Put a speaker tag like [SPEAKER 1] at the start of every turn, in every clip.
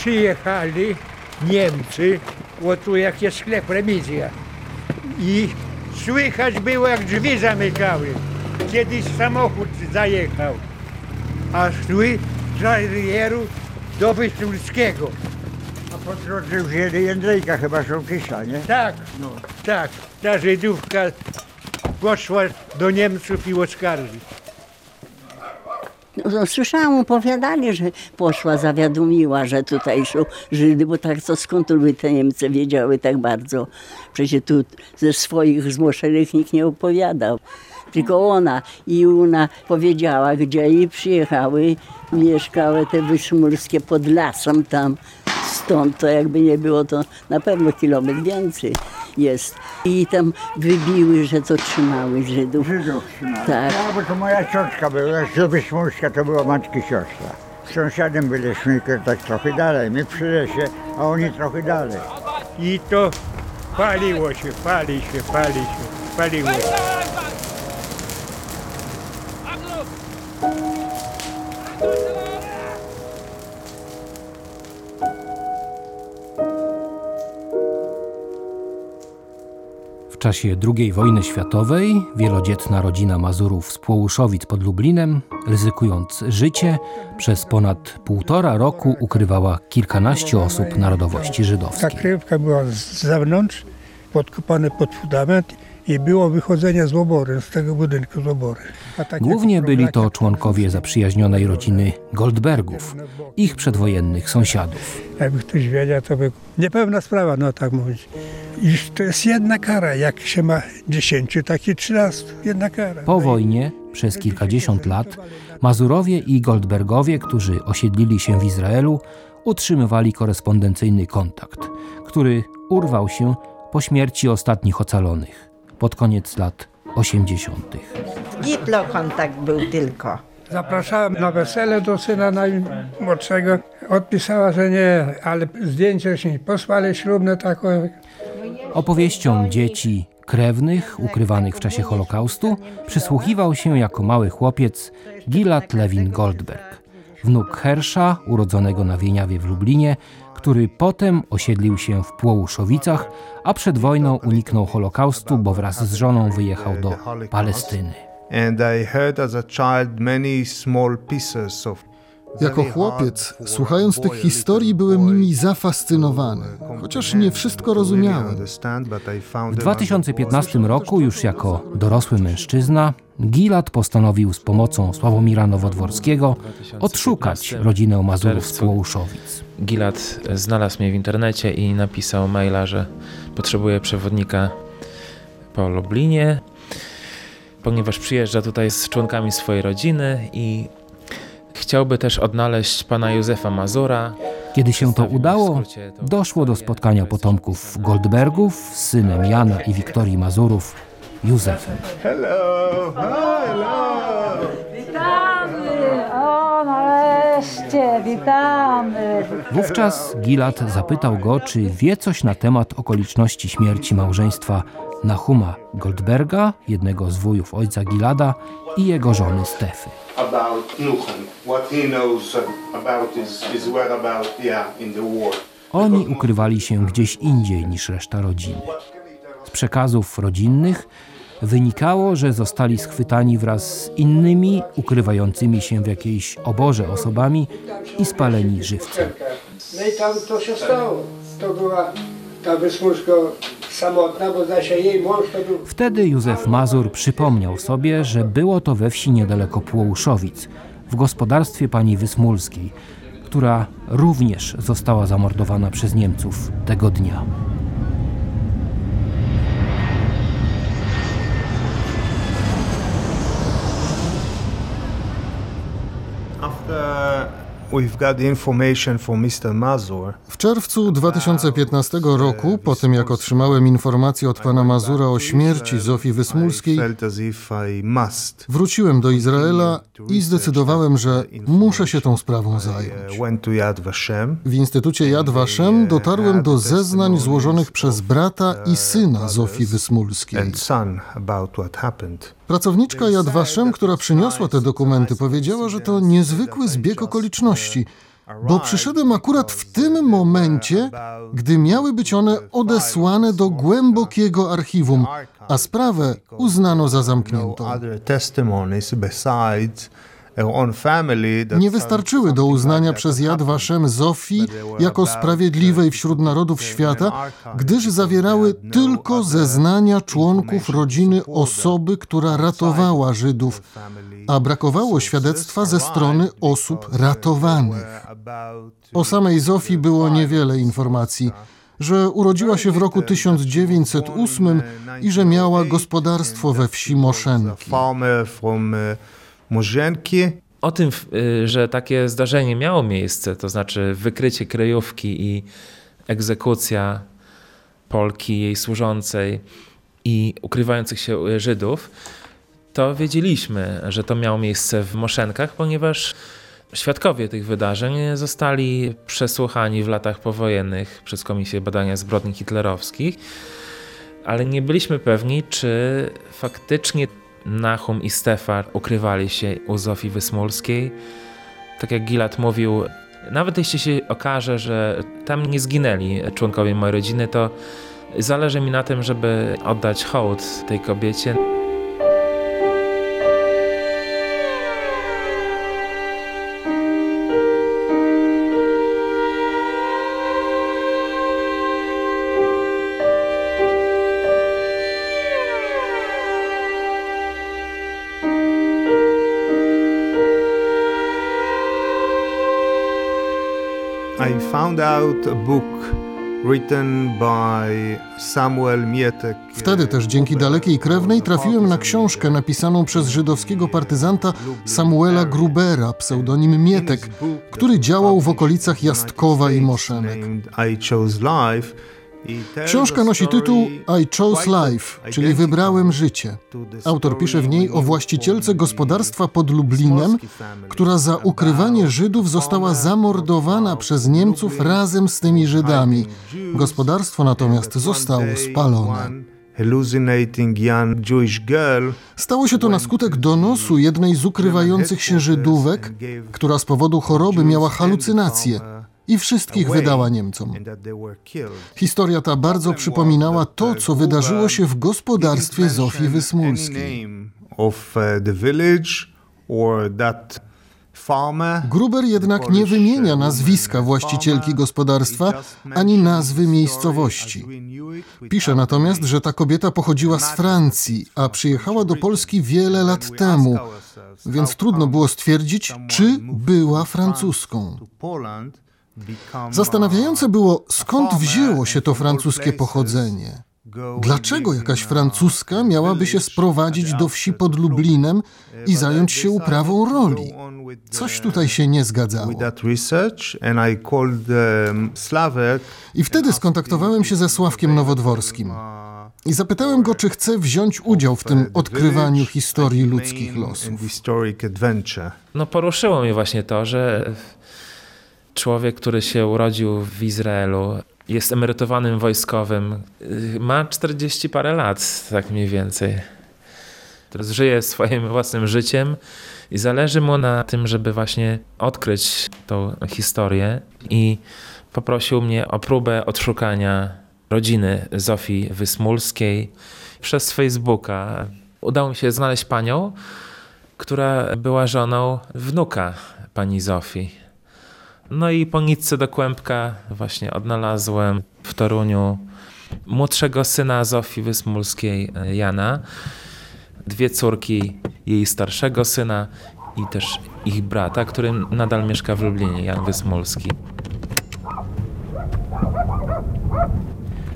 [SPEAKER 1] przyjechali Niemcy, o tu jak jest sklep Remizja. I słychać było jak drzwi zamykały. Kiedyś samochód zajechał. A szły z Arieru do Wyszulskiego.
[SPEAKER 2] A po drodze wzięli Jędrzejka chyba Szonkysa, nie?
[SPEAKER 1] Tak, no, tak. Ta Żydówka poszła do Niemców i oskarży.
[SPEAKER 3] No, słyszałam, opowiadali, że poszła, zawiadomiła, że tutaj są Żydy, bo tak to skąd by te Niemcy wiedziały tak bardzo? Przecież tu ze swoich zmuszonych nikt nie opowiadał. Tylko ona i ona powiedziała, gdzie i przyjechały, mieszkały te wyszmurskie pod lasem tam. Stąd to jakby nie było, to na pewno kilometr więcej jest. I tam wybiły, że to trzymały Żydów.
[SPEAKER 2] Żydów trzymali.
[SPEAKER 3] Tak.
[SPEAKER 2] No, bo to moja ciotka była, z Wyszmulska to była matki siostra. Z sąsiadem byliśmy tak trochę dalej, my przy lesie, a oni trochę dalej.
[SPEAKER 1] I to paliło się, pali się, pali się, paliło się.
[SPEAKER 4] Czasie II wojny światowej wielodzietna rodzina Mazurów z Płołuszowic pod Lublinem, ryzykując życie, przez ponad półtora roku ukrywała kilkanaście osób narodowości
[SPEAKER 5] Ta
[SPEAKER 4] żydowskiej.
[SPEAKER 5] kryjówka była z zewnątrz, podkopane pod fundament i było wychodzenie z obory, z tego budynku z obory. Tak
[SPEAKER 4] Głównie byli to członkowie zaprzyjaźnionej rodziny Goldbergów, ich przedwojennych sąsiadów.
[SPEAKER 5] Jakby ktoś wiedział, to by niepewna sprawa, no tak mówić. Iż to jest jedna kara, jak się ma dziesięciu, taki trzynastu, jedna kara.
[SPEAKER 4] Po wojnie, przez kilkadziesiąt lat, Mazurowie i Goldbergowie, którzy osiedlili się w Izraelu, utrzymywali korespondencyjny kontakt, który urwał się po śmierci ostatnich ocalonych, pod koniec lat 80.
[SPEAKER 6] Gitlo kontakt był tylko.
[SPEAKER 5] Zapraszałem na wesele do syna najmłodszego. Odpisała, że nie, ale zdjęcie się posłali ślubne takie.
[SPEAKER 4] Opowieściom dzieci krewnych ukrywanych w czasie Holokaustu przysłuchiwał się jako mały chłopiec Gilad Lewin Goldberg, wnuk Hersza, urodzonego na Wieniawie w Lublinie, który potem osiedlił się w Płołuszowicach, a przed wojną uniknął Holokaustu, bo wraz z żoną wyjechał do Palestyny.
[SPEAKER 7] and I heard as a child many small pieces of
[SPEAKER 8] Jako chłopiec, słuchając tych historii, byłem nimi zafascynowany, chociaż nie wszystko rozumiałem.
[SPEAKER 4] W 2015 roku, już jako dorosły mężczyzna, Gilad postanowił z pomocą Sławomira Nowodworskiego odszukać rodzinę Mazurów z.
[SPEAKER 9] Gilad znalazł mnie w internecie i napisał maila, że potrzebuje przewodnika po Lublinie, ponieważ przyjeżdża tutaj z członkami swojej rodziny i chciałby też odnaleźć pana Józefa Mazura.
[SPEAKER 4] Kiedy się to udało, doszło do spotkania potomków Goldbergów z synem Jana i Wiktorii Mazurów, Józefem.
[SPEAKER 10] Witamy! O, nareszcie, witamy!
[SPEAKER 4] Wówczas Gilad zapytał go, czy wie coś na temat okoliczności śmierci małżeństwa Nahuma Goldberga, jednego z wujów ojca Gilada i jego żony Stefy. Oni ukrywali się gdzieś indziej niż reszta rodziny. Z przekazów rodzinnych wynikało, że zostali schwytani wraz z innymi ukrywającymi się w jakiejś oborze osobami i spaleni żywcem.
[SPEAKER 5] No i tam to się stało. To była ta wysmuszka samotna, bo zaś jej mąż to był
[SPEAKER 4] Wtedy Józef Mazur przypomniał sobie, że było to we wsi niedaleko Płołuszowic, w gospodarstwie pani Wysmulskiej, która również została zamordowana przez Niemców tego dnia.
[SPEAKER 7] After
[SPEAKER 8] W czerwcu 2015 roku, po tym jak otrzymałem informację od pana Mazura o śmierci Zofii Wysmulskiej, wróciłem do Izraela i zdecydowałem, że muszę się tą sprawą
[SPEAKER 7] I
[SPEAKER 8] zająć. W Instytucie Yad Vashem dotarłem do zeznań złożonych przez brata i syna Zofii Wysmulskiej. Pracowniczka Yad Vashem, która przyniosła te dokumenty, powiedziała, że to niezwykły zbieg okoliczności bo przyszedłem akurat w tym momencie, gdy miały być one odesłane do głębokiego archiwum, a sprawę uznano za zamkniętą. Nie wystarczyły do uznania przez Yad Vashem Zofii jako sprawiedliwej wśród narodów świata, gdyż zawierały tylko zeznania członków rodziny osoby, która ratowała Żydów, a brakowało świadectwa ze strony osób ratowanych. O samej Zofii było niewiele informacji, że urodziła się w roku 1908 i że miała gospodarstwo we wsi Moszenki.
[SPEAKER 7] Morzęki.
[SPEAKER 9] O tym, y, że takie zdarzenie miało miejsce, to znaczy wykrycie kryjówki i egzekucja Polki, jej służącej i ukrywających się y, Żydów, to wiedzieliśmy, że to miało miejsce w Moszenkach, ponieważ świadkowie tych wydarzeń zostali przesłuchani w latach powojennych przez Komisję Badania Zbrodni Hitlerowskich, ale nie byliśmy pewni, czy faktycznie Nahum i Stefan ukrywali się u Zofii Wysmulskiej. Tak jak Gilad mówił, nawet jeśli się okaże, że tam nie zginęli członkowie mojej rodziny, to zależy mi na tym, żeby oddać hołd tej kobiecie.
[SPEAKER 8] Wtedy też dzięki dalekiej krewnej trafiłem na książkę napisaną przez żydowskiego partyzanta Samuela Grubera, pseudonim Mietek, który działał w okolicach Jastkowa i Moszenek. Książka nosi tytuł I Chose Life, czyli Wybrałem życie. Autor pisze w niej o właścicielce gospodarstwa pod Lublinem, która za ukrywanie Żydów została zamordowana przez Niemców razem z tymi Żydami. Gospodarstwo natomiast zostało spalone. Stało się to na skutek donosu jednej z ukrywających się Żydówek, która z powodu choroby miała halucynacje i wszystkich wydała Niemcom. Historia ta bardzo przypominała to, co wydarzyło się w gospodarstwie Zofii Wysmulskiej.
[SPEAKER 7] uh.
[SPEAKER 8] Gruber jednak nie wymienia nazwiska właścicielki gospodarstwa ani nazwy miejscowości. Pisze natomiast, że ta kobieta pochodziła z Francji, a przyjechała do Polski wiele lat temu, więc trudno było stwierdzić, czy była francuską. Zastanawiające było, skąd wzięło się to francuskie pochodzenie. Dlaczego jakaś francuska miałaby się sprowadzić do wsi pod Lublinem i zająć się uprawą roli? Coś tutaj się nie zgadzało.
[SPEAKER 7] I um,
[SPEAKER 8] I wtedy skontaktowałem się ze Sławkiem Nowodworskim i zapytałem go, czy chce wziąć udział w tym odkrywaniu historii ludzkich losów.
[SPEAKER 9] No poruszyło mnie właśnie to, że człowiek, który się urodził w Izraelu, jest emerytowanym wojskowym, y, ma 40 parę lat, tak mniej więcej. Teraz żyje swoim własnym życiem i zależy mu na tym, żeby właśnie odkryć tą historię i poprosił mnie o próbę odszukania rodziny Zofii Wysmulskiej przez Facebooka. Udało mi się znaleźć panią, która była żoną wnuka pani Zofii. No i po nitce do kłębka właśnie odnalazłem w Toruniu młodszego syna Zofii Wysmulskiej, e, Jana, dwie córki jej starszego syna i też ich brata, który nadal mieszka w Lublinie, Jan Wysmulski.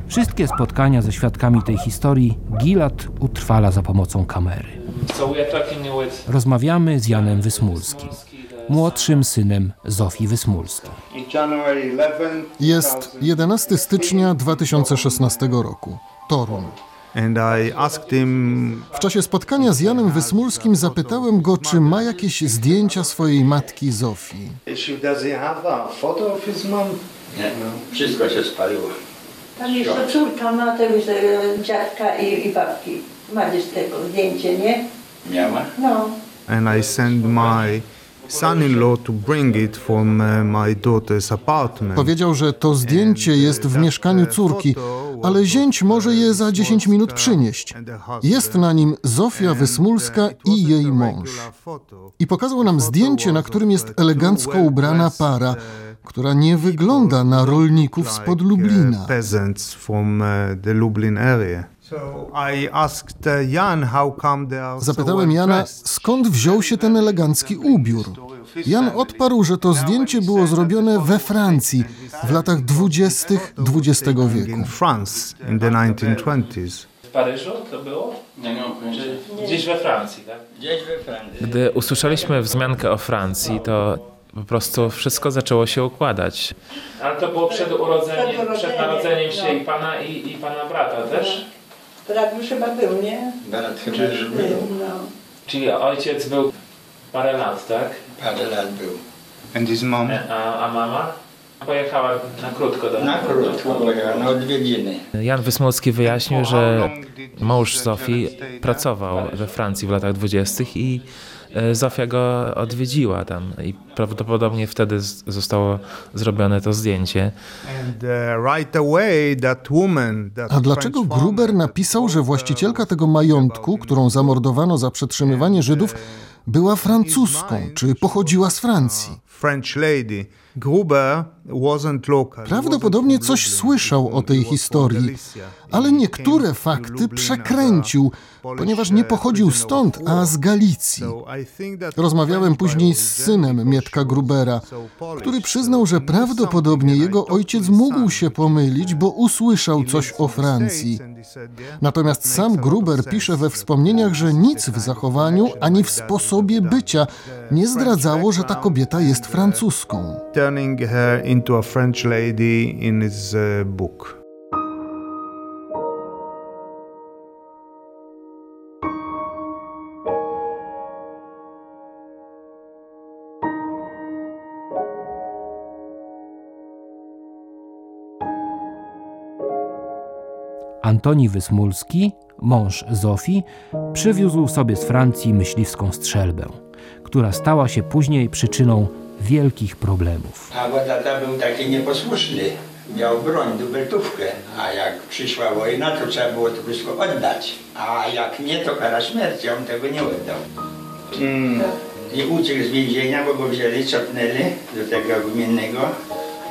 [SPEAKER 4] Wszystkie spotkania ze świadkami tej historii Gilad utrwala za pomocą kamery. Rozmawiamy z Janem Wysmulskim, młodszym synem Zofii Wysmulskiej.
[SPEAKER 11] In January 11,
[SPEAKER 8] Jest 11 stycznia 2016 roku.
[SPEAKER 7] Him
[SPEAKER 8] W czasie spotkania z Janem Wysmulskim zapytałem go, czy ma jakieś zdjęcia swojej matki Zofii.
[SPEAKER 12] Nie, wszystko się spaliło.
[SPEAKER 3] Tam jeszcze córka ma tego e, dziadka i, i babki. Ma gdzieś tego zdjęcie, nie?
[SPEAKER 12] Miała?
[SPEAKER 3] No.
[SPEAKER 7] and I sent my son-in-law to bring it from uh, my daughter's apartment.
[SPEAKER 8] Powiedział, że to zdjęcie jest w mieszkaniu córki, ale zięć może je za 10 minut przynieść. Jest na nim Zofia Wysmulska i jej mąż. I pokazał nam zdjęcie, na którym jest elegancko ubrana para, która nie wygląda na rolników spod Lublina.
[SPEAKER 7] Uh,
[SPEAKER 8] Zapytałem Jana, skąd wziął się ten elegancki ubiór. Jan odparł, że to zdjęcie było zrobione we Francji w latach dwudziestych XX wieku.
[SPEAKER 7] In France in the 1920s.
[SPEAKER 9] W Paryżu to było?
[SPEAKER 12] Nie,
[SPEAKER 9] Czy gdzieś we Francji, tak?
[SPEAKER 12] Gdzieś we Francji.
[SPEAKER 9] Gdy usłyszeliśmy wzmiankę o Francji, to po prostu wszystko zaczęło się układać. Ale to było przed urodzeniem,
[SPEAKER 6] Przed
[SPEAKER 9] narodzeniem się i pana i, i pana brata też?
[SPEAKER 6] Brat już chyba był, nie?
[SPEAKER 12] Brat chyba już był.
[SPEAKER 6] No.
[SPEAKER 9] Czyli ojciec był parę lat, tak?
[SPEAKER 12] Parę lat był.
[SPEAKER 11] And his mom?
[SPEAKER 9] A, a mama? Pojechała na krótko do
[SPEAKER 12] Na krótko pojechał, na odwiedziny.
[SPEAKER 9] Jan Wysmolski wyjaśnił, że mąż Zofii pracował we Francji w latach dwudziestych i e, Zofia go odwiedziła tam i prawdopodobnie wtedy zostało zrobione to zdjęcie.
[SPEAKER 7] Uh, that
[SPEAKER 8] A dlaczego Gruber napisał, że właścicielka tego majątku, którą zamordowano za przetrzymywanie Żydów, była francuską, czy pochodziła z Francji?
[SPEAKER 7] French lady. Gruber.
[SPEAKER 8] Prawdopodobnie coś słyszał o tej historii, ale niektóre fakty przekręcił, ponieważ nie pochodził stąd, a z Galicji. Rozmawiałem później z synem Mietka Grubera, który przyznał, że prawdopodobnie jego ojciec mógł się pomylić, bo usłyszał coś o Francji. Natomiast sam Gruber pisze we wspomnieniach, że nic w zachowaniu ani w sposobie bycia nie zdradzało, że ta kobieta jest francuską.
[SPEAKER 7] Turning her into a French lady in his uh, book.
[SPEAKER 4] Antoni Wysmulski, mąż Zofii, przywiózł sobie z Francji myśliwską strzelbę, która stała się później przyczyną wielkich problemów.
[SPEAKER 12] A bo tata był taki nieposłuszny. Miał broń, dubeltówkę. A jak przyszła wojna, to trzeba było to wszystko oddać. A jak nie, to kara śmierci. On tego nie oddał. I uciekł z więzienia, bo go wzięli, cofnęli do tego gminnego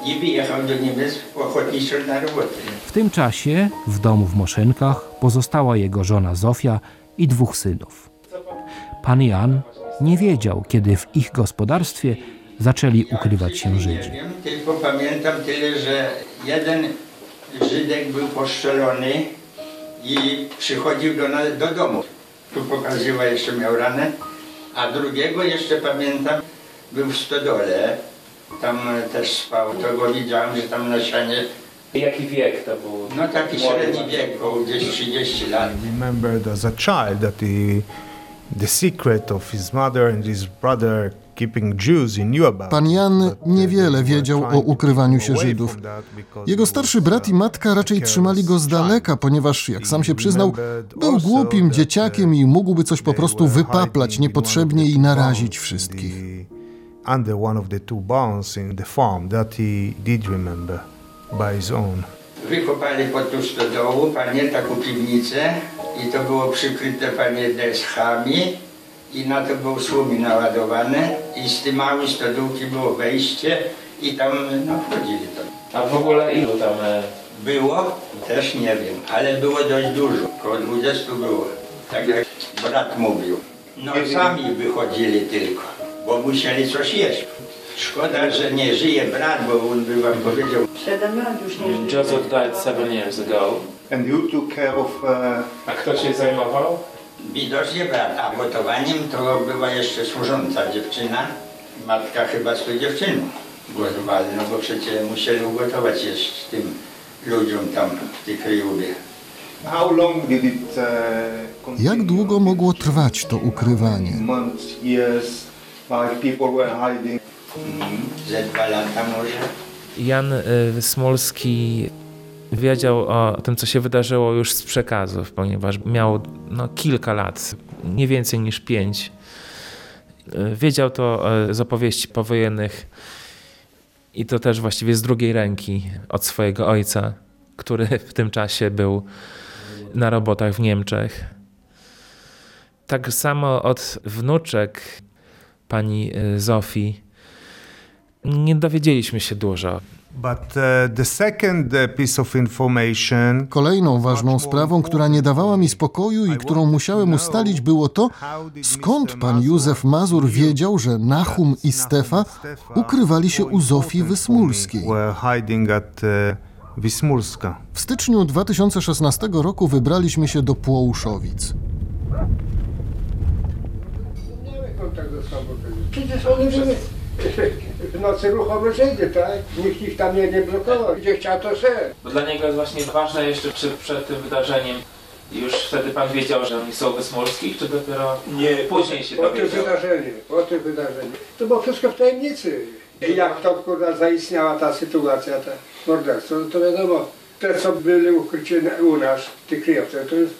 [SPEAKER 12] i wyjechał do Niemiec ochotniczo na robotę.
[SPEAKER 4] W tym czasie w domu w Moszynkach pozostała jego żona Zofia i dwóch synów. Pan Jan nie wiedział, kiedy w ich gospodarstwie zaczęli ukrywać się Żydzi.
[SPEAKER 12] Nie wiem, tylko pamiętam tyle, że jeden Żydek był poszczelony i przychodził do, nas, do domu. Tu pokazywa, jeszcze miał ranę, a drugiego jeszcze pamiętam, był w stodole. Tam też spał, to go widziałem, że tam na ścianie,
[SPEAKER 9] Jaki wiek to był?
[SPEAKER 12] no taki średni wiek, około gdzieś 30 lat.
[SPEAKER 7] remembered as a child that he, the secret of his mother and his brother
[SPEAKER 8] Pan Jan
[SPEAKER 7] uh,
[SPEAKER 8] niewiele wiedział o ukrywaniu się Żydów. Jego starszy brat i
[SPEAKER 7] uh,
[SPEAKER 8] matka raczej trzymali go z daleka, ponieważ, jak sam się przyznał, był głupim dzieciakiem i mógłby coś po prostu wypaplać niepotrzebnie i narazić wszystkich.
[SPEAKER 7] Under one of the two barns in the farm that he did remember by his own.
[SPEAKER 12] Wykopali pod tą stodołu, panie, taką piwnicę i to było przykryte, panie, deskami i na to było słomi naładowane i z tej małej stodółki było wejście i tam, no, wchodzili tam.
[SPEAKER 9] A w ogóle ilu tam... e,
[SPEAKER 12] Było? Też nie wiem, ale było dość dużo, około 20 było, tak jak brat mówił. No sami wychodzili tylko, bo musieli coś jeść. Szkoda, że nie żyje brat, bo on by wam powiedział,
[SPEAKER 6] Siedem lat już nie żyje.
[SPEAKER 9] Joseph died seven years ago.
[SPEAKER 11] And who took care of uh,
[SPEAKER 9] A kto się zajmował?
[SPEAKER 12] Widocznie brat, a gotowaniem to była jeszcze służąca dziewczyna. Matka chyba z tą dziewczyną gotowali, no bo przecież musieli ugotować jeszcze tym ludziom tam w tej
[SPEAKER 11] uh, continue?
[SPEAKER 8] Jak długo mogło trwać to ukrywanie?
[SPEAKER 11] Months, years, five people were hiding.
[SPEAKER 12] Ze dwa lata może.
[SPEAKER 9] Jan y, Smolski wiedział o tym, co się wydarzyło już z przekazów, ponieważ miał no, kilka lat, nie więcej niż pięć. E, Wiedział to e, z opowieści powojennych i to też właściwie z drugiej ręki od swojego ojca, który w tym czasie był na robotach w Niemczech. Tak samo od wnuczek pani e, Zofii nie dowiedzieliśmy się dużo.
[SPEAKER 7] But uh, the second uh, piece of information
[SPEAKER 8] Kolejną ważną sprawą, która nie dawała mi spokoju i którą musiałem ustalić, było to, skąd pan Józef Mazur wiedział, że Nachum i Stefa ukrywali się u Zofii Wysmulskiej.
[SPEAKER 7] uh.
[SPEAKER 8] W styczniu 2016 roku wybraliśmy się do Płouszowic.
[SPEAKER 13] Przecież oni w nocy ruchome Żydy, tak? Nikt ich tam nie, nie blokował. Gdzie chciał to szedł.
[SPEAKER 9] Bo dla niego jest właśnie ważne jeszcze przed, przed tym wydarzeniem. Już wtedy pan wiedział, że oni są wysmolskich, czy dopiero
[SPEAKER 13] Nie,
[SPEAKER 9] później się
[SPEAKER 13] po tym
[SPEAKER 9] dowiedział?
[SPEAKER 13] wydarzeniu, po tym wydarzeniu. To było wszystko w tajemnicy. I jak to kurwa zaistniała ta sytuacja, ta morderstwo, no to wiadomo, te co byli ukryci na- u nas, tych kryjowców, to jest,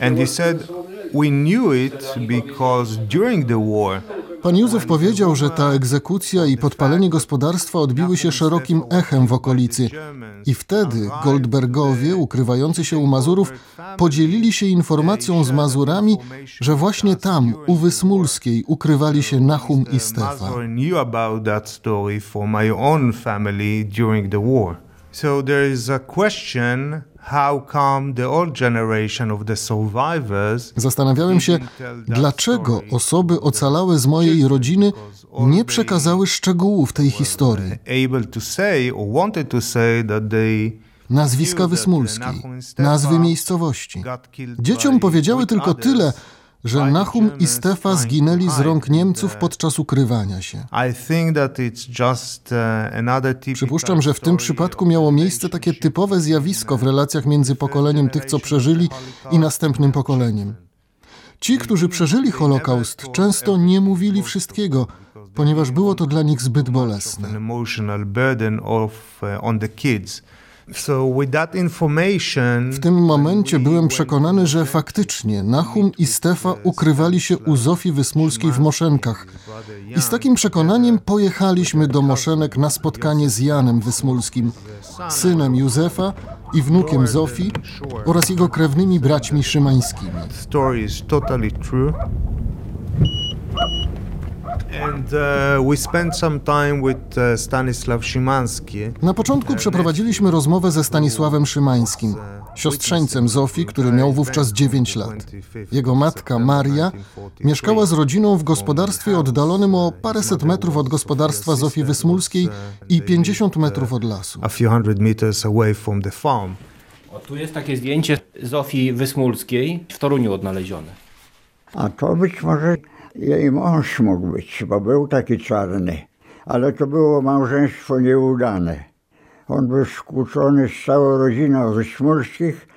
[SPEAKER 7] And he said, We knew it because during the war,
[SPEAKER 8] Pan Józef powiedział, że ta egzekucja i podpalenie gospodarstwa odbiły się szerokim echem w okolicy. I wtedy Goldbergowie, ukrywający się u Mazurów, podzielili się informacją z Mazurami, że właśnie tam, u Wysmulskiej, ukrywali się Nachum i Stefa.
[SPEAKER 7] Mazur knew about that story for my own family during the war. So there is a question how come the old generation of the survivors
[SPEAKER 8] Zastanawiałem się, dlaczego osoby ocalałe z mojej rodziny nie przekazały szczegółów tej historii.
[SPEAKER 7] able to say or wanted to say that they
[SPEAKER 8] Nazwiska Wysmulskiej, nazwy miejscowości. Dzieciom powiedziały tylko tyle, że Nachum i Stefa zginęli z rąk Niemców podczas ukrywania się.
[SPEAKER 7] Typical
[SPEAKER 8] Przypuszczam, że w tym przypadku miało miejsce takie typowe zjawisko w relacjach między pokoleniem tych, co przeżyli, i następnym pokoleniem. Ci, którzy przeżyli Holokaust, często nie mówili wszystkiego, ponieważ było to dla nich zbyt bolesne.
[SPEAKER 7] Uh,
[SPEAKER 8] W tym momencie byłem przekonany, że faktycznie Nachum i Stefa ukrywali się u Zofii Wysmulskiej w Moszenkach. I z takim przekonaniem pojechaliśmy do Moszenek na spotkanie z Janem Wysmulskim, synem Józefa i wnukiem Zofii oraz jego krewnymi braćmi szymańskimi.
[SPEAKER 7] story is totally true. And uh, we spent some time with uh, Stanislav Szymanski.
[SPEAKER 8] Na początku przeprowadziliśmy rozmowę ze Stanisławem Szymańskim, siostrzeńcem Zofii, który miał wówczas 9 lat. Jego matka, Maria, mieszkała z rodziną w gospodarstwie oddalonym o paręset metrów od gospodarstwa Zofii Wysmulskiej i 50 metrów od lasu.
[SPEAKER 7] A few hundred meters away from the farm.
[SPEAKER 4] O, tu jest takie zdjęcie Zofii Wysmulskiej w Toruniu odnalezione.
[SPEAKER 2] A to być może jej mąż mógł być, bo był taki czarny. Ale to było małżeństwo nieudane. On był skłócony z całą rodziną Wyśmurskich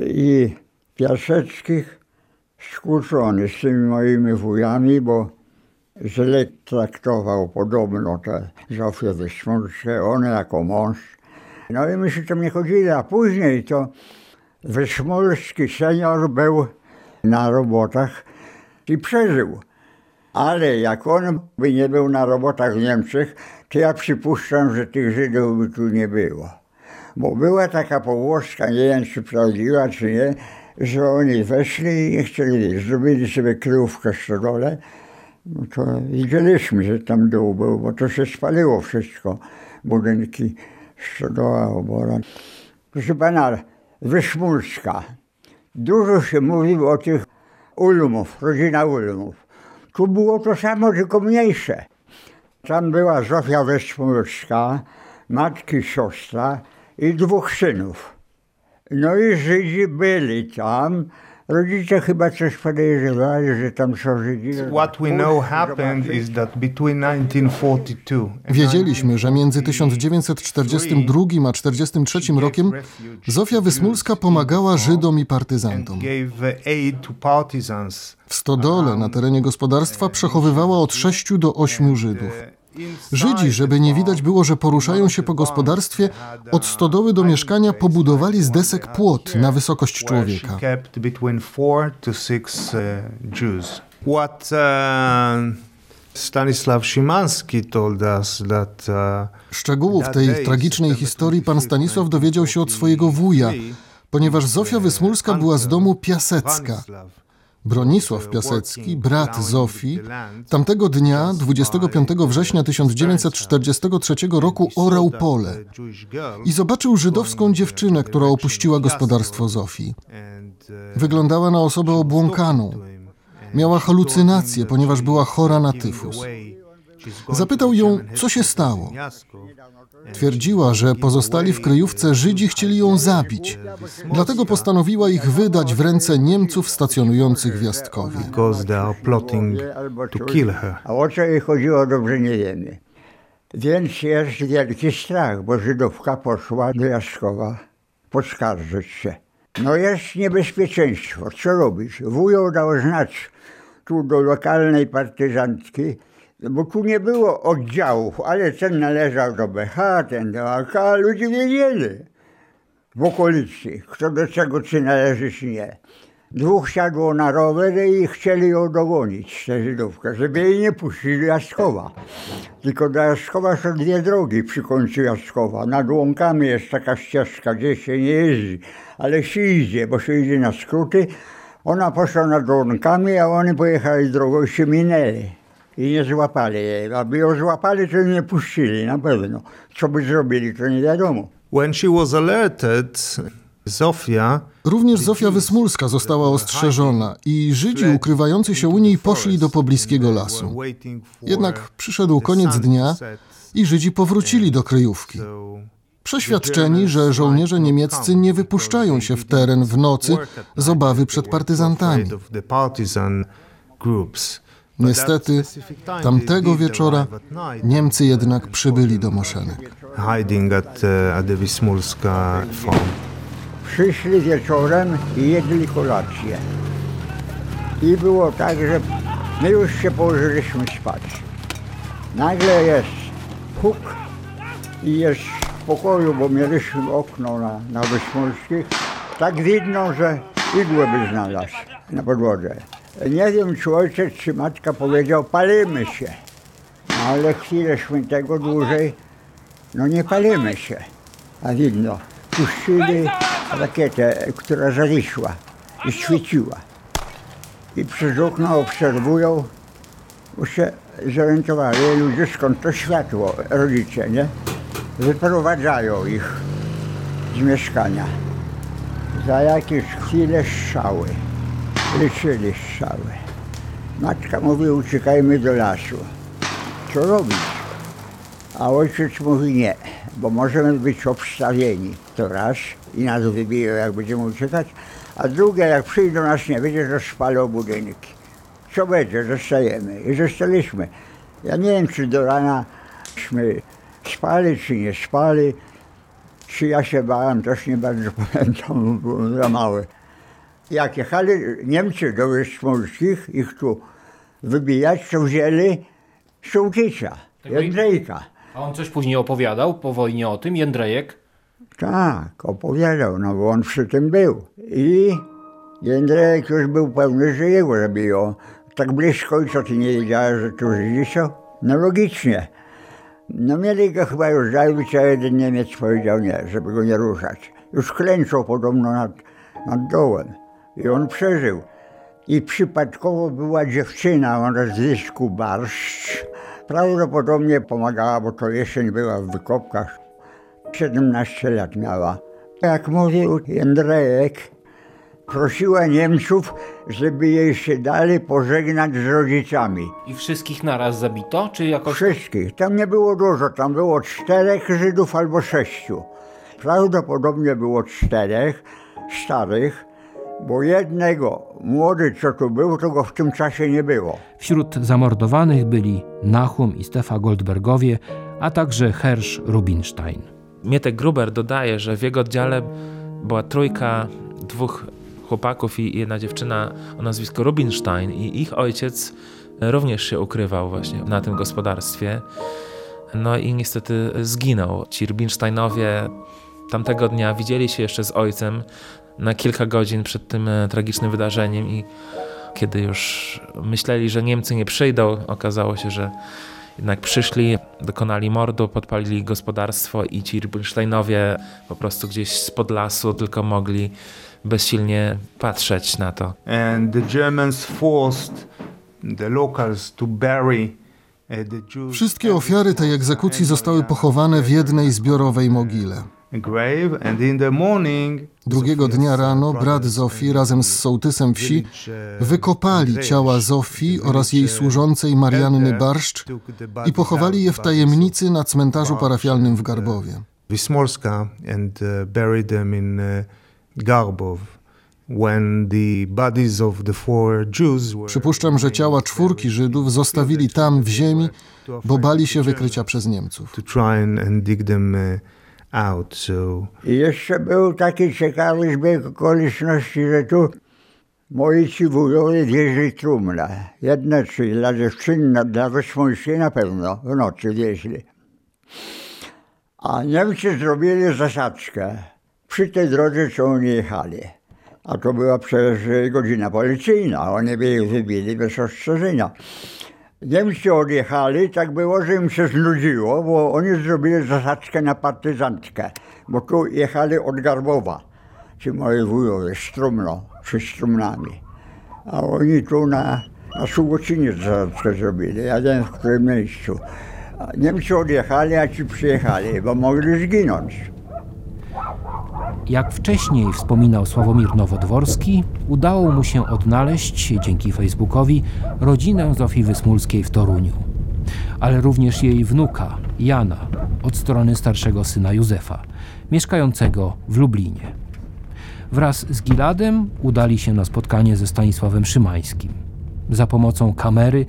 [SPEAKER 2] i Piaseckich, skłócony z tymi moimi wujami, bo źle traktował podobno te Zofię Wyśmurskie, one jako mąż. No i myśmy tam nie chodzili, a później to Wyszmulski senior był na robotach i przeżył. Ale jak on by nie był na robotach w Niemczech, to ja przypuszczam, że tych Żydów by tu nie było. Bo była taka pogłoska, nie wiem czy prawdziwa, czy nie, że oni weszli i nie chcieli, zrobili sobie kryjówkę w stodole. No to widzieliśmy, że tam dół był, bo to się spaliło wszystko. Budynki, stodoła, obora. Proszę pana, Wyszmulska. Dużo się mówiło o tych Ulmów, rodzina Ulmów. Tu było to samo, tylko mniejsze. Tam była Zofia Wyszmulska, matki, siostra i dwóch synów. No i Żydzi byli tam. Rodzice chyba coś podejrzewali, że tam są Żydzi.
[SPEAKER 7] What we know happened is that between 1942 and
[SPEAKER 8] Wiedzieliśmy, że między 1942 a 1943 rokiem Zofia Wysmulska pomagała Żydom i partyzantom. W stodole na terenie gospodarstwa przechowywała od 6 do 8 Żydów. Żydzi, żeby nie widać było, że poruszają się po gospodarstwie, od stodoły do mieszkania pobudowali z desek płot na wysokość człowieka.
[SPEAKER 7] Jews. What uh, Stanislav Szymanski told us that uh,
[SPEAKER 8] Szczegółów tej tragicznej historii pan Stanisław dowiedział się od swojego wuja, ponieważ Zofia Wysmulska była z domu Piasecka. Bronisław Piasecki, brat Zofii, tamtego dnia, 25 września 1943 roku, orał pole i zobaczył żydowską dziewczynę, która opuściła gospodarstwo Zofii. Wyglądała na osobę obłąkaną. Miała halucynacje, ponieważ była chora na tyfus. Zapytał ją, co się stało. Twierdziła, że pozostali w kryjówce Żydzi chcieli ją zabić. Dlatego postanowiła ich wydać w ręce Niemców stacjonujących w Jastkowie.
[SPEAKER 7] because they are plotting to kill her.
[SPEAKER 2] A o co jej chodziło, dobrze nie wiemy. Więc jest wielki strach, bo Żydówka poszła do Jaskowa poskarżyć się. No jest niebezpieczeństwo, co robić? Wujo dał znać tu do lokalnej partyzantki, bo tu nie było oddziałów, ale ten należał do BH, ten do AK, ludzie wiedzieli w okolicy, kto do czego czy należy, czy nie. Dwóch siadło na rowery i chcieli ją dogonić, tę Żydówkę, żeby jej nie puścili Jaskowa. Tylko do Jaskowa są dwie drogi przy końcu Jaskowa. Nad łąkami jest taka ścieżka, gdzie się nie jeździ, ale się idzie, bo się idzie na skróty. Ona poszła nad łąkami, a oni pojechali drogą i się minęli. I nie złapali jej. Aby ją złapali, to jej nie puścili, na pewno. Co by zrobili, to nie wiadomo.
[SPEAKER 7] When she was alerted, Zofia
[SPEAKER 8] Również Zofia Wysmulska została ostrzeżona i Żydzi ukrywający się u niej poszli do pobliskiego lasu. Jednak przyszedł koniec dnia i Żydzi powrócili do kryjówki. Przeświadczeni, że żołnierze niemieccy nie wypuszczają się w teren w nocy z obawy przed partyzantami. Niestety, tamtego wieczora Niemcy jednak przybyli do Moszenek.
[SPEAKER 7] hiding at, at the Wismulska farm.
[SPEAKER 2] Przyszli wieczorem i jedli kolację. I było tak, że my już się położyliśmy spać. Nagle jest huk i jest w pokoju, bo mieliśmy okno na, na Wysmulskich. Tak widno, że igłę by znalazł na podłodze. Nie wiem, czy ojciec, czy matka powiedział, palimy się. No, ale chwilęśmy tego dłużej, no nie palimy się. A widno, puścili rakietę, która zawisła i świeciła. I przez okno obserwują, bo się zorientowali ludzie, skąd to światło, rodzice, nie? Wyprowadzają ich z mieszkania. Za jakieś chwile strzały. Liczyli strzały. Matka mówi, uciekajmy do lasu. Co robić? A ojciec mówi nie, bo możemy być obstawieni. To raz i nas wybiją, jak będziemy uciekać, a drugie, jak przyjdą nas nie będzie, to spalą budynki. Co będzie? Zostajemy. I zostaliśmy. Ja nie wiem, czy do ranaśmy spali, czy nie spali. Czy ja się bałem, też nie bardzo pamiętam, byłem za mały. Jak jechali Niemcy do Wysmulskich, ich tu wybijać, to wzięli Sołtysa, Jędrzejka.
[SPEAKER 4] A on coś później opowiadał po wojnie o tym, Jędrejek?
[SPEAKER 2] Tak, opowiadał, no bo on przy tym był. I Jędrejek już był pewny, że jego zabiją. Tak blisko i co ty nie wiedziałeś, że tu Żydzi są? No logicznie. No mieli go chyba już zabić, a jeden Niemiec powiedział nie, żeby go nie ruszać. Już klęczał podobno nad, nad dołem i on przeżył. I przypadkowo była dziewczyna o nazwisku Barszcz. Prawdopodobnie pomagała, bo to jesień była w wykopkach. 17 lat miała. Jak mówił Jędrejek, prosiła Niemców, żeby jej się dali pożegnać z rodzicami.
[SPEAKER 4] I wszystkich naraz zabito, czy jakoś...
[SPEAKER 2] Wszystkich. Tam nie było dużo, tam było czterech Żydów albo sześciu. Prawdopodobnie było czterech starych, bo jednego, młody co tu był, to go w tym czasie nie było.
[SPEAKER 4] Wśród zamordowanych byli Nachum i Stefa Goldbergowie, a także Hersch Rubinstein.
[SPEAKER 9] Mietek Gruber dodaje, że w jego oddziale była trójka, dwóch chłopaków i jedna dziewczyna o nazwisku Rubinstein i ich ojciec również się ukrywał właśnie na tym gospodarstwie. No i niestety zginął. Ci Rubinsteinowie tamtego dnia widzieli się jeszcze z ojcem na kilka godzin przed tym tragicznym wydarzeniem i kiedy już myśleli, że Niemcy nie przyjdą, okazało się, że jednak przyszli, dokonali mordu, podpalili gospodarstwo i ci Rubinsteinowie po prostu gdzieś spod lasu tylko mogli bezsilnie patrzeć na to.
[SPEAKER 7] And the Germans forced the locals to bury Jews
[SPEAKER 8] Wszystkie ofiary tej egzekucji zostały pochowane w jednej zbiorowej mogile. Drugiego dnia rano brat Zofii razem z sołtysem wsi wykopali ciała Zofii oraz jej służącej Marianny Barszcz i pochowali je w tajemnicy na cmentarzu parafialnym w Garbowie.
[SPEAKER 7] And uh, buried them in were
[SPEAKER 8] Przypuszczam, że ciała czwórki Żydów zostawili tam w ziemi, bo bali się wykrycia przez Niemców.
[SPEAKER 7] to try and, and dig them uh, out.
[SPEAKER 2] I jeszcze był taki ciekawy zbieg okoliczności, że tu moi ci wujowie wieźli trumnę. Jedne trzy dla dziewczyn, dla Wyszmolskiej na pewno w nocy wieźli. A Niemcy zrobili zasadzkę przy tej drodze, co oni jechali. A to była przecież godzina policyjna, oni by ich wybili bez ostrzeżenia. Niemcy odjechali, tak było, że im się znudziło, bo oni zrobili zasadzkę na partyzantkę, bo tu jechali od Garbowa, ci moi wujowie, Strumno, przy Strumnami. A oni tu na, na Sułocinie zasadzkę zrobili, ja wiem w którym miejscu. Niemcy odjechali, a ci przyjechali, bo mogli zginąć.
[SPEAKER 4] Jak wcześniej wspominał Sławomir Nowodworski, udało mu się odnaleźć, dzięki Facebookowi, rodzinę Zofii Wysmulskiej w Toruniu, ale również jej wnuka, Jana, od strony starszego syna Józefa, mieszkającego w Lublinie. Wraz z Giladem udali się na spotkanie ze Stanisławem Szymańskim. Za pomocą kamery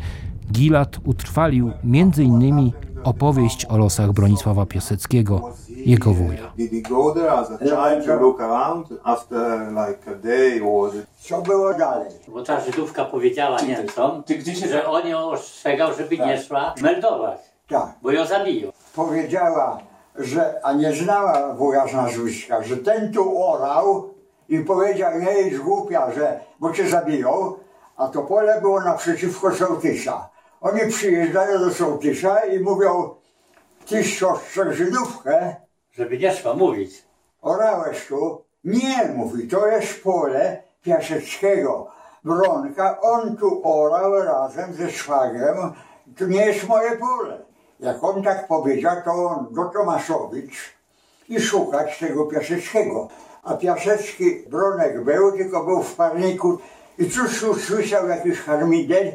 [SPEAKER 4] Gilad utrwalił m.in. opowieść o losach Bronisława Piaseckiego, jego wuja.
[SPEAKER 11] Did he go there as a child to look around after like a day or
[SPEAKER 2] Co było dalej?
[SPEAKER 14] Bo ta Żydówka powiedziała Niemcom, że on ją ostrzegał, żeby nie szła meldować,
[SPEAKER 2] Tak.
[SPEAKER 14] bo ją zabiją.
[SPEAKER 2] powiedziała, że, a nie znała wuja nazwiska, że ten tu orał i powiedział, nie jest głupia, że, bo cię zabiją, a to pole było naprzeciwko sołtysa. Oni przyjeżdżają do sołtysa i mówią, ty ostrzeg Żydówkę,
[SPEAKER 14] Żeby nie szła mówić.
[SPEAKER 2] orałeś tu? Nie, mówi, to jest pole Piaseckiego. Bronka, on tu orał razem ze szwagrem, to nie jest moje pole. Jak on tak powiedział, to on do Tomaszowicz i szukać tego Piaseckiego. A Piasecki Bronek był, tylko był w parniku i cóż usłyszał jakiś harmider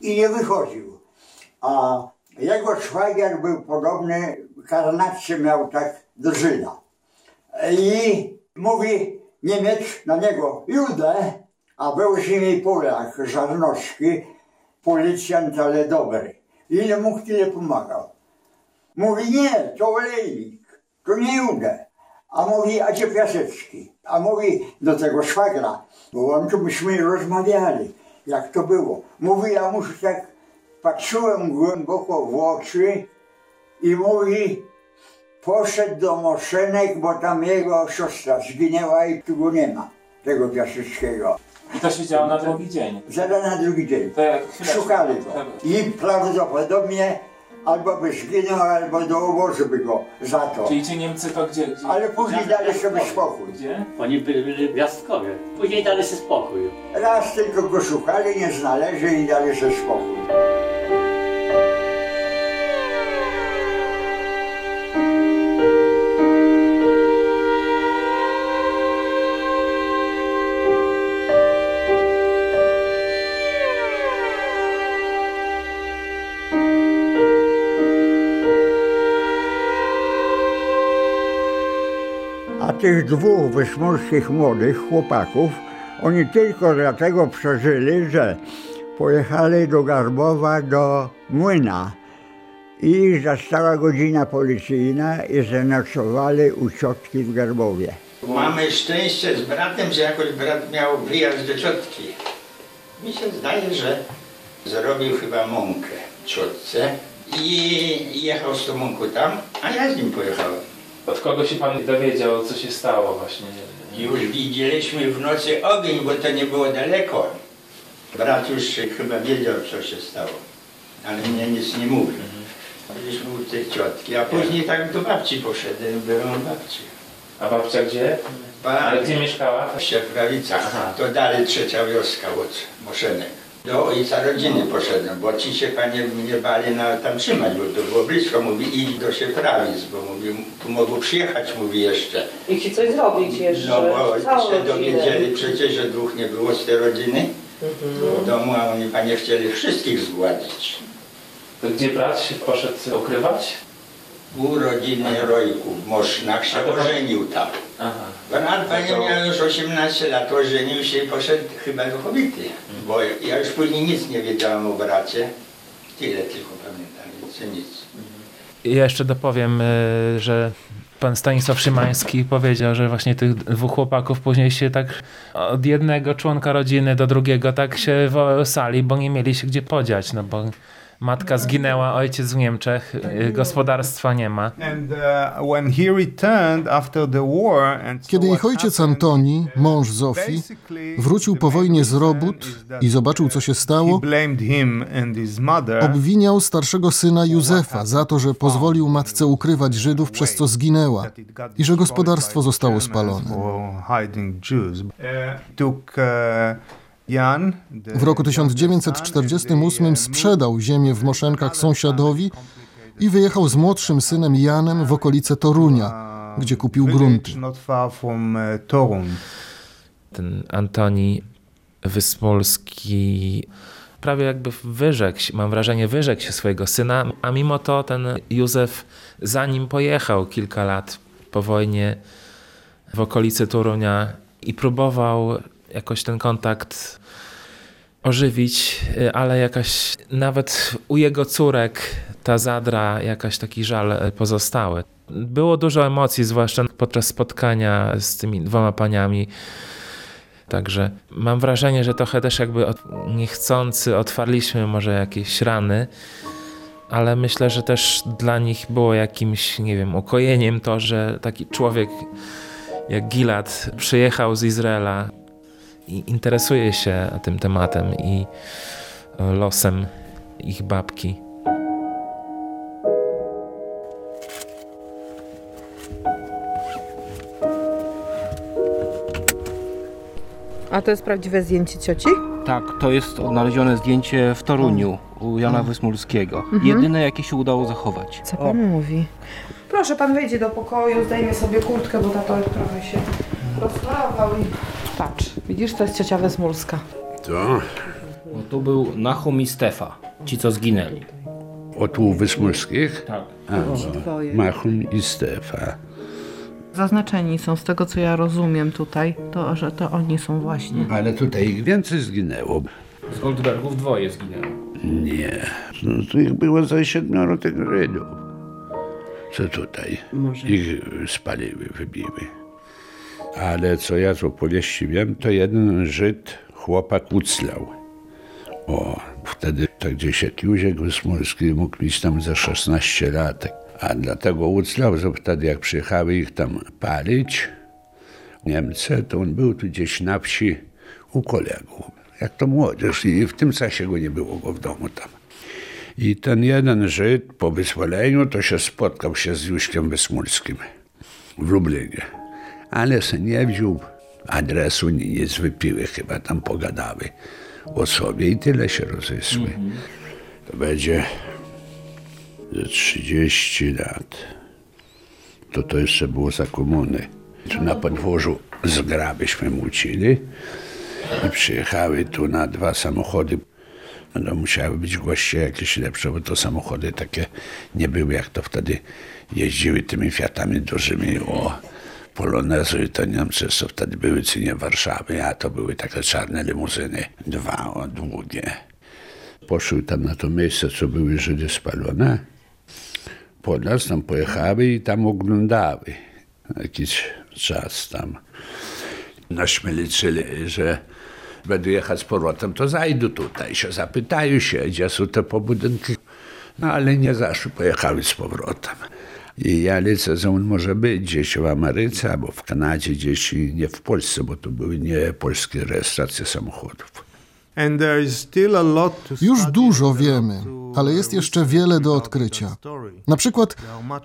[SPEAKER 2] i nie wychodził. A jego szwagier był podobny, karnację miał tak do. I mówi Niemiec na niego, Judę, a był z nimi Polak, Żarnowski, policjant, ale dobry. I nie mógł tyle pomagał. Mówi, nie, to olejnik, to nie Judę. A mówi, a gdzie Piasecki? A mówi do tego szwagra, bo on tu myśmy rozmawiali, jak to było. Mówi, ja muszę tak, patrzyłem głęboko w oczy i mówi, poszedł do Moszenek, bo tam jego siostra zginęła i tu go nie ma, tego Piaseckiego.
[SPEAKER 9] I to się działo na drugi dzień.
[SPEAKER 2] Zada na drugi dzień.
[SPEAKER 9] To jak chwileczkę.
[SPEAKER 2] Szukali go. I prawdopodobnie albo by zginął, albo do obozu by go za to.
[SPEAKER 9] Czyli ci Niemcy to gdzie? gdzie?
[SPEAKER 2] Ale później dali sobie spokój.
[SPEAKER 9] Gdzie?
[SPEAKER 14] Oni byli gwiazdkowie. Później dali sobie spokój.
[SPEAKER 2] Raz tylko go szukali, nie znaleźli i dali sobie spokój. Tych dwóch wyszmorskich młodych chłopaków, oni tylko dlatego przeżyli, że pojechali do Garbowa do młyna i zastała godzina policyjna i zanocowali u ciotki w Garbowie.
[SPEAKER 12] Mamy szczęście z bratem, że jakoś brat miał wyjazd do ciotki. Mi się zdaje, że zrobił chyba mąkę ciotce i jechał z tą mąką tam, a ja z nim pojechałem.
[SPEAKER 9] Od kogo się pan dowiedział, co się stało właśnie?
[SPEAKER 12] Już widzieliśmy w nocy ogień, bo to nie było daleko. Brat już chyba wiedział, co się stało, ale mnie nic nie mówił. Byliśmy u tej ciotki, a później tak do babci poszedłem, byłem u babci.
[SPEAKER 9] A babcia gdzie? Ale gdzie mieszkała?
[SPEAKER 12] W Sieprawicach. To dalej trzecia wioska od Moszenek. Do ojca rodziny poszedłem, bo ci się panie mnie bali na tam trzymać, bo to było blisko. Mówi idź do Sieprawic, bo mówi, tu mogą przyjechać, mówi jeszcze.
[SPEAKER 6] I ci coś zrobić jeszcze.
[SPEAKER 12] No bo się dowiedzieli przecież, że dwóch nie było z tej rodziny w domu, a oni panie chcieli wszystkich zgładzić.
[SPEAKER 9] To gdzie brat się poszedł ukrywać?
[SPEAKER 12] U rodziny Rojków Mosznach się ożenił tam. Brat panie miał już 18 lat, ożenił się i poszedł chyba do Chobity. Bo ja już później nic nie wiedziałem o bracie. Tyle tylko pamiętam, więcej nic.
[SPEAKER 9] I jeszcze dopowiem, y, że pan Stanisław Szymański powiedział, że właśnie tych dwóch chłopaków później się tak od jednego członka rodziny do drugiego tak się wołali, bo nie mieli się gdzie podziać, no bo matka zginęła, ojciec w Niemczech, y, gospodarstwa nie ma.
[SPEAKER 7] Uh,
[SPEAKER 8] Kiedy ich ojciec Antoni, mąż Zofii, wrócił po wojnie z robót i zobaczył, co się stało,
[SPEAKER 7] his mother.
[SPEAKER 8] obwiniał starszego syna Józefa za to, że pozwolił matce ukrywać Żydów, przez co zginęła i że gospodarstwo zostało spalone. W roku 1948 sprzedał ziemię w Moszenkach sąsiadowi i wyjechał z młodszym synem Janem w okolice Torunia, gdzie kupił grunty.
[SPEAKER 7] Torun.
[SPEAKER 9] Ten Antoni Wyspolski prawie jakby wyrzekł się, mam wrażenie, wyrzekł się swojego syna, a mimo to ten Józef za nim pojechał kilka lat po wojnie w okolicy Torunia i próbował jakoś ten kontakt ożywić, ale jakaś nawet u jego córek ta zadra, jakaś taki żal pozostały. Było dużo emocji, zwłaszcza podczas spotkania z tymi dwoma paniami. Także mam wrażenie, że trochę też jakby niechcący otwarliśmy może jakieś rany, ale myślę, że też dla nich było jakimś, nie wiem, ukojeniem to, że taki człowiek jak Gilad przyjechał z Izraela i interesuje się tym tematem i losem ich babki.
[SPEAKER 15] A to jest prawdziwe zdjęcie cioci?
[SPEAKER 4] Tak, to jest odnalezione zdjęcie w Toruniu u Jana Wysmulskiego.
[SPEAKER 15] Mhm.
[SPEAKER 4] Jedyne, jakie się udało zachować.
[SPEAKER 15] Co pan mówi? Proszę, pan wejdzie do pokoju, zdejmie sobie kurtkę, bo tato trochę się rozprawał i... Widzisz, to jest ciocia Wesmulska.
[SPEAKER 16] To
[SPEAKER 4] Bo tu był Nahum i Stefa, ci co zginęli.
[SPEAKER 16] od Wysmulskich?
[SPEAKER 4] Tak.
[SPEAKER 16] A. Machum i Stefa.
[SPEAKER 15] Zaznaczeni są, z tego co ja rozumiem tutaj, to, że to oni są właśnie.
[SPEAKER 16] Ale tutaj ich więcej zginęło.
[SPEAKER 4] Z Goldbergów dwoje zginęło.
[SPEAKER 16] Nie. No, to ich było za siedmioro tych Żydów. Co tutaj?
[SPEAKER 3] Może.
[SPEAKER 16] Ich spaliły, wybiły. Ale co ja z opowieści wiem, to jeden Żyd, chłopak uclał. O, wtedy tak gdzieś jak Józek Wysmolski mógł mieć tam za 16 lat. A dlatego uclał, że wtedy jak przyjechały ich tam palić, Niemcy, to on był tu gdzieś na wsi u kolegów. Jak to młodzież i w tym czasie go nie było go w domu tam. I ten jeden Żyd po wyzwoleniu to się spotkał się z Jóźkiem Wysmulskim w Lublinie. Ale se nie wziął adresu, nie wypiły chyba, tam pogadały o sobie i tyle się rozeszły. To będzie ze 30 lat. To to jeszcze było za komuny. Tu na podwórzu zgrabyśmy mucili i przyjechały tu na dwa samochody. No musiały być goście jakieś lepsze, bo to samochody takie nie były, jak to wtedy jeździły tymi Fiatami dużymi. O, Polonezy to Niemcy, co wtedy były cynie Warszawy, a to były takie czarne limuzyny, dwa o, długie. Poszły tam na to miejsce, co były Żydy spalone. Po nas tam pojechały i tam oglądały jakiś czas tam. Naśmy liczyli, że będę jechać z powrotem, to zajdą tutaj, się zapytają się, gdzie są te pobudynki. No ale nie zaszły, pojechały z powrotem. I ja lecę, że on może być gdzieś w Ameryce albo w Kanadzie, gdzieś i nie w Polsce, bo to były nie polskie rejestracje samochodów.
[SPEAKER 8] Już dużo wiemy, ale jest jeszcze wiele do odkrycia. Na przykład,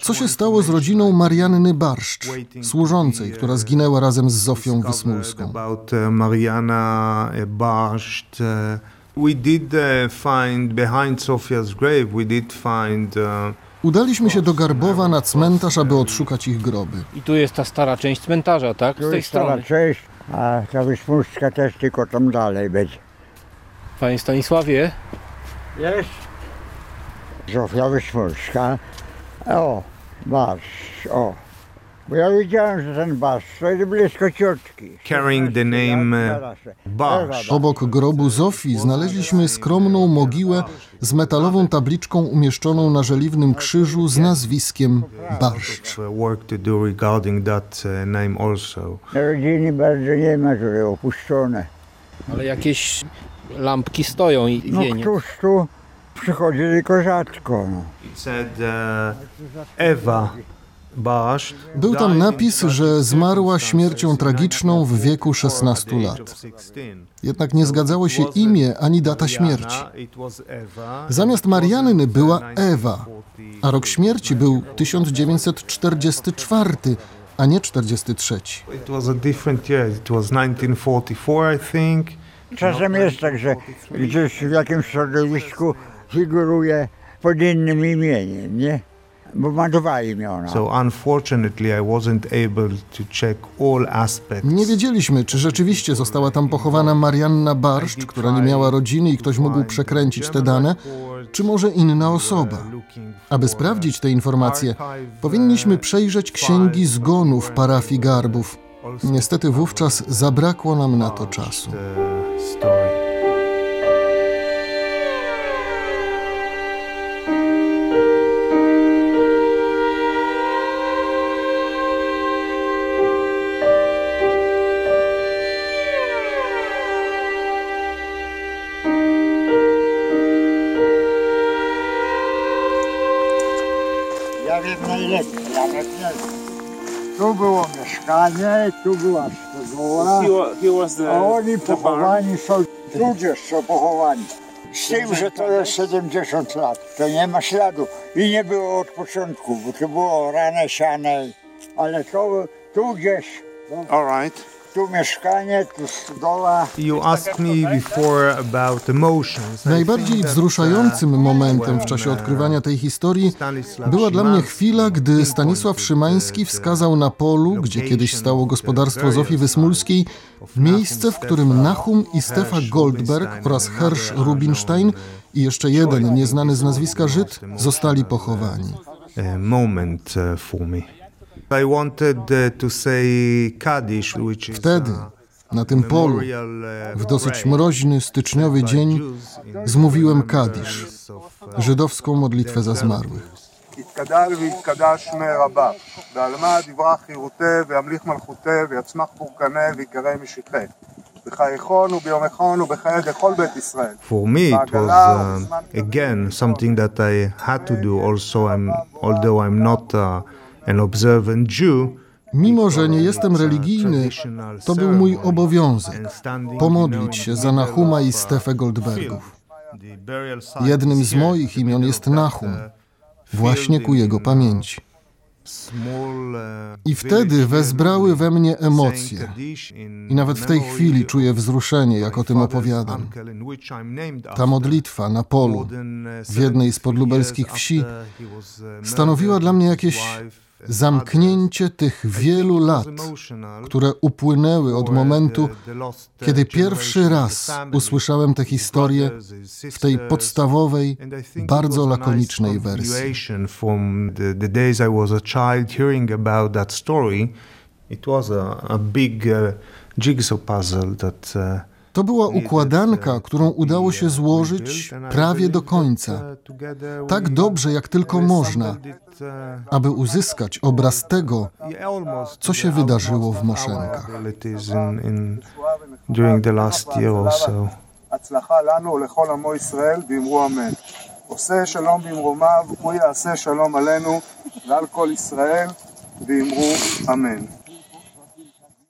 [SPEAKER 8] co się stało z rodziną Marianny Barszcz, służącej, która zginęła razem z Zofią Wysmulską.
[SPEAKER 7] uh, uh. Uh, we did uh, find behind Sofia's grave, we did find uh,
[SPEAKER 8] Udaliśmy się do Garbowa na cmentarz, aby odszukać ich groby.
[SPEAKER 4] I tu jest ta stara część cmentarza, tak? Z
[SPEAKER 2] Tu
[SPEAKER 4] tej
[SPEAKER 2] jest stara
[SPEAKER 4] strony.
[SPEAKER 2] część, a ta Wysmuszka też tylko tam dalej będzie.
[SPEAKER 4] Panie Stanisławie,
[SPEAKER 2] Jest? Zofia Wysmuszka. O, barsz, o.
[SPEAKER 7] carrying the name uh, Barsz.
[SPEAKER 8] Obok grobu Zofii znaleźliśmy skromną mogiłę z metalową tabliczką umieszczoną na żeliwnym krzyżu z nazwiskiem Barszcz.
[SPEAKER 7] Also.
[SPEAKER 2] Rodziny bardzo nie ma, które opuszczone.
[SPEAKER 4] ale jakieś lampki stoją i
[SPEAKER 2] No
[SPEAKER 4] wienie.
[SPEAKER 2] któż tu przychodzi tylko rzadko. No.
[SPEAKER 7] It said uh, Eva Barsz.
[SPEAKER 8] Był tam napis, że zmarła śmiercią tragiczną w wieku 16 lat. Jednak nie zgadzało się imię ani data śmierci. Zamiast Marianny była Ewa, a rok śmierci był 1944, a nie 43.
[SPEAKER 7] It was a different year. It was 1944, I think.
[SPEAKER 2] Czasem jest tak, że gdzieś w jakimś środowisku figuruje pod innym imieniem, nie? Bo ma dwa imiona.
[SPEAKER 7] So unfortunately, I wasn't able to check all aspects.
[SPEAKER 8] Nie wiedzieliśmy, czy rzeczywiście została tam pochowana Marianna Barszcz, która nie miała rodziny i ktoś mógł przekręcić te dane, czy może inna osoba. Aby sprawdzić te informacje, powinniśmy przejrzeć księgi zgonów parafii Garbów. Niestety wówczas zabrakło nam na to czasu.
[SPEAKER 2] Było mieszkanie, tu była stodoła, a oni pochowani są, tudzież są pochowani. Z tym, że to jest 70 lat, to nie ma śladu i nie było od początku, bo to było rane siane, ale to tu gdzieś,
[SPEAKER 11] All right.
[SPEAKER 2] Tu mieszkanie, tu stodoła.
[SPEAKER 7] You asked me before about emotions.
[SPEAKER 8] Najbardziej wzruszającym
[SPEAKER 7] uh,
[SPEAKER 8] momentem w czasie
[SPEAKER 7] uh,
[SPEAKER 8] odkrywania tej historii była dla mnie chwila, gdy Stanisław Szymański
[SPEAKER 7] the-
[SPEAKER 8] wskazał na polu, gdzie kiedyś stało gospodarstwo Zofii Wysmulskiej, miejsce, w którym Nahum i Stefa Goldberg oraz Hersch Rubinstein i jeszcze jeden nieznany z nazwiska Żyd zostali pochowani.
[SPEAKER 7] uh, moment uh, for me.
[SPEAKER 8] Wtedy,
[SPEAKER 7] uh,
[SPEAKER 8] na tym polu,
[SPEAKER 7] memorial, uh,
[SPEAKER 8] w dosyć
[SPEAKER 7] prayer
[SPEAKER 8] mroźny, styczniowy dzień,
[SPEAKER 7] in
[SPEAKER 8] zmówiłem
[SPEAKER 7] remembrance
[SPEAKER 8] Kadisz,
[SPEAKER 7] of, uh,
[SPEAKER 8] żydowską modlitwę za zmarłych.
[SPEAKER 11] יתגדל ויתקדש שמי רבה, ועל מה דברה חירותי, וימליך מלכותי, ויצמח פורקנה, ויקרא משיחי. בחייכון וביומכון ובחיי כל בית ישראל.
[SPEAKER 7] For me, it was
[SPEAKER 11] בעגלה
[SPEAKER 7] um,
[SPEAKER 11] ובזמן
[SPEAKER 7] again something that I had to do. Also, I'm although I'm not uh, an observant Jew.
[SPEAKER 8] Mimo, że nie jestem religijny, to był mój obowiązek pomodlić się za Nahuma i Stefę Goldbergów. Jednym z moich imion jest Nahum, właśnie ku jego pamięci. I wtedy wezbrały we mnie emocje. I nawet w tej chwili czuję wzruszenie, jak o tym opowiadam. Ta modlitwa na polu, w jednej z podlubelskich wsi, stanowiła dla mnie jakieś zamknięcie tych wielu lat, które upłynęły od momentu, kiedy pierwszy raz usłyszałem tę historię w tej podstawowej, bardzo lakonicznej wersji.
[SPEAKER 7] It was a, a big uh, jigsaw puzzle that uh,
[SPEAKER 8] To była układanka, którą udało się złożyć prawie do końca, tak dobrze jak tylko można, aby uzyskać obraz tego, co się wydarzyło w Moszenkach.
[SPEAKER 7] in, in, during the last year or so.
[SPEAKER 11] הצלחה לנו ולכל עמו ישראל, ואמרו אמן. עושה שלום במרומיו, הוא יעשה שלום עלינו ועל כל ישראל, ואמרו אמן.